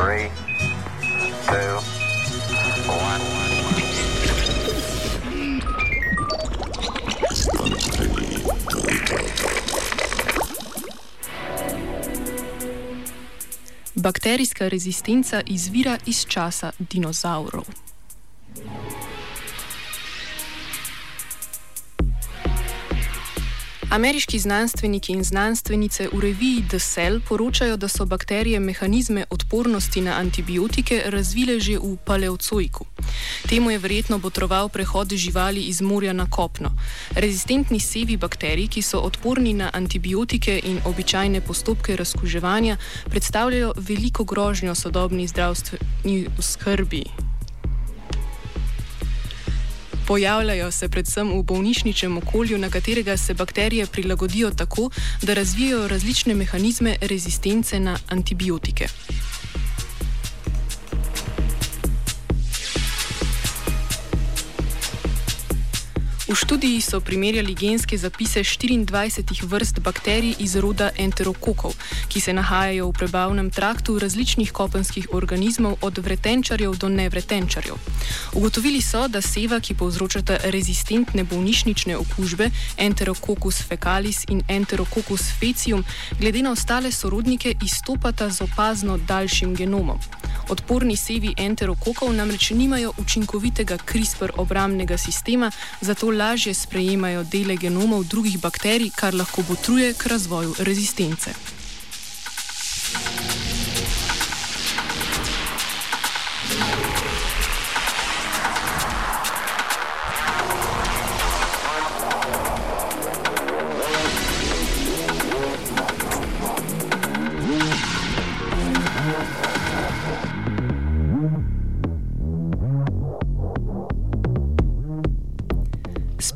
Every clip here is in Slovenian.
Three, two, one. Bakterijska rezistenca izvira iz časa dinozaurov. Ameriški znanstveniki in znanstvenice v reviji The Cell poročajo, da so bakterije mehanizme odpornosti na antibiotike razvile že v paleocoiku. Temu je verjetno botroval prehod živali iz morja na kopno. Rezistentni sevi bakterij, ki so odporni na antibiotike in običajne postopke razkuževanja, predstavljajo veliko grožnjo sodobni zdravstveni skrbi. Pojavljajo se predvsem v bolnišničnem okolju, na katerega se bakterije prilagodijo tako, da razvijajo različne mehanizme rezistence na antibiotike. V študiji so primerjali genske zapise 24 vrst bakterij iz roda enterokokov, ki se nahajajo v prebavnem traktu različnih kopenskih organizmov, od vretenčarjev do nevretenčarjev. Ugotovili so, da seva, ki povzročata rezistentne bolnišnične okužbe, enterokokus fecalis in enterokokus fecium, glede na ostale sorodnike izstopata z opazno daljšim genomom. Odporni sevi enterokokov namreč nimajo učinkovitega CRISPR obramnega sistema, zato lažje sprejemajo dele genomov drugih bakterij, kar lahko botruje k razvoju rezistence.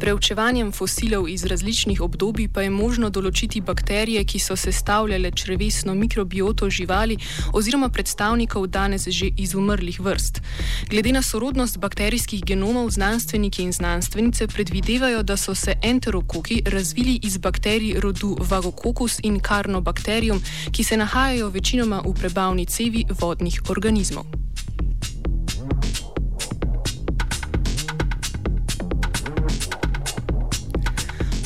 Preučevanjem fosilov iz različnih obdobij pa je možno določiti bakterije, ki so sestavljale črevesno mikrobioto živali oziroma predstavnikov danes že izumrlih vrst. Glede na sorodnost bakterijskih genomov, znanstveniki in znanstvenice predvidevajo, da so se enterokoki razvili iz bakterij rodu Vagococcus in Carnobacterium, ki se nahajajo večinoma v prebavni cevi vodnih organizmov.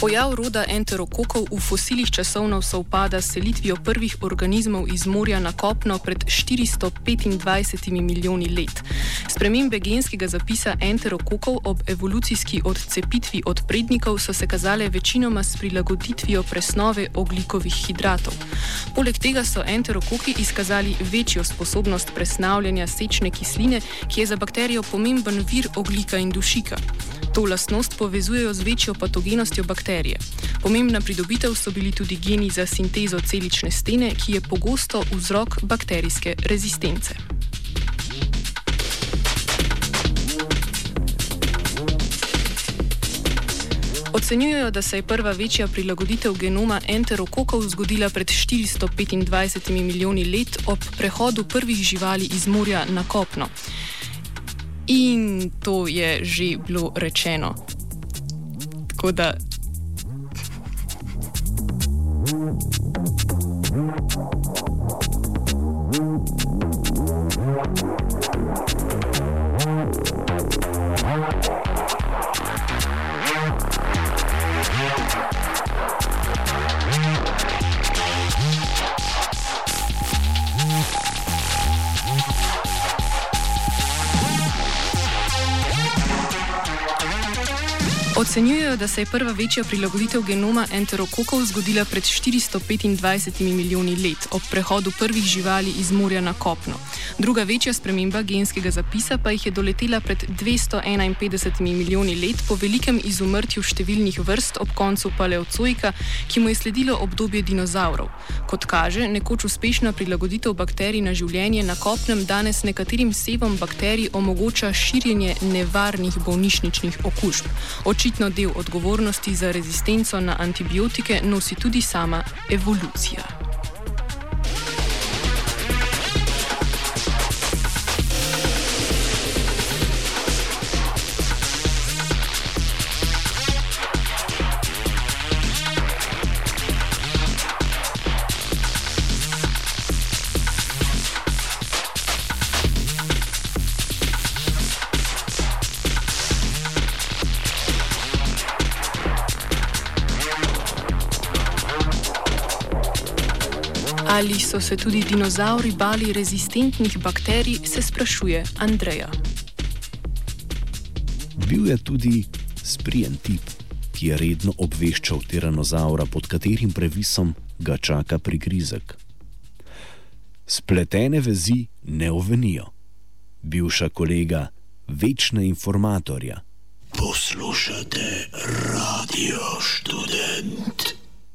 Pojav roda enterokokov v fosilih časovno sovpada s selitvijo prvih organizmov iz morja na kopno pred 425 milijoni let. Spremembe genskega zapisa enterokokov ob evolucijski odcepitvi od prednikov so se kazale večinoma s prilagoditvijo presnove oglikovih hidratov. Poleg tega so enterokoki izkazali večjo sposobnost presnavljanja sečne kisline, ki je za bakterijo pomemben vir oglika in dušika. To lastnost povezujejo z večjo patogenostjo bakterije. Pomembna pridobitev so bili tudi geni za sintezo celične stene, ki je pogosto vzrok bakterijske rezistence. Ocenjujejo, da se je prva večja prilagoditev genoma enterokokov zgodila pred 425 milijoni let ob prehodu prvih živali iz morja na kopno. In to je že bilo rečeno. Tako da. Ocenjujejo, da se je prva večja prilagoditev genoma enterokokov zgodila pred 425 milijoni let, ob prehodu prvih živali iz morja na kopno. Druga večja sprememba genskega zapisa pa jih je doletela pred 251 milijoni let po velikem izumrtju številnih vrst ob koncu paleocoika, ki mu je sledilo obdobje dinozaurov. Kot kaže, nekoč uspešna prilagoditev bakterij na življenje na kopnem danes nekaterim sevom bakterij omogoča širjenje nevarnih bolnišničnih okužb. Očitno del odgovornosti za rezistenco na antibiotike nosi tudi sama evolucija. Ali so se tudi dinozauri bali rezistentnih bakterij, se sprašuje Andreja. Bil je tudi sprijen tip, ki je redno obveščal tiranozaura, pod katerim previsom ga čaka prigrizek. Spletene vezi ne ovenijo. Bivša kolega, večna informatorja. Poslušate radio študent.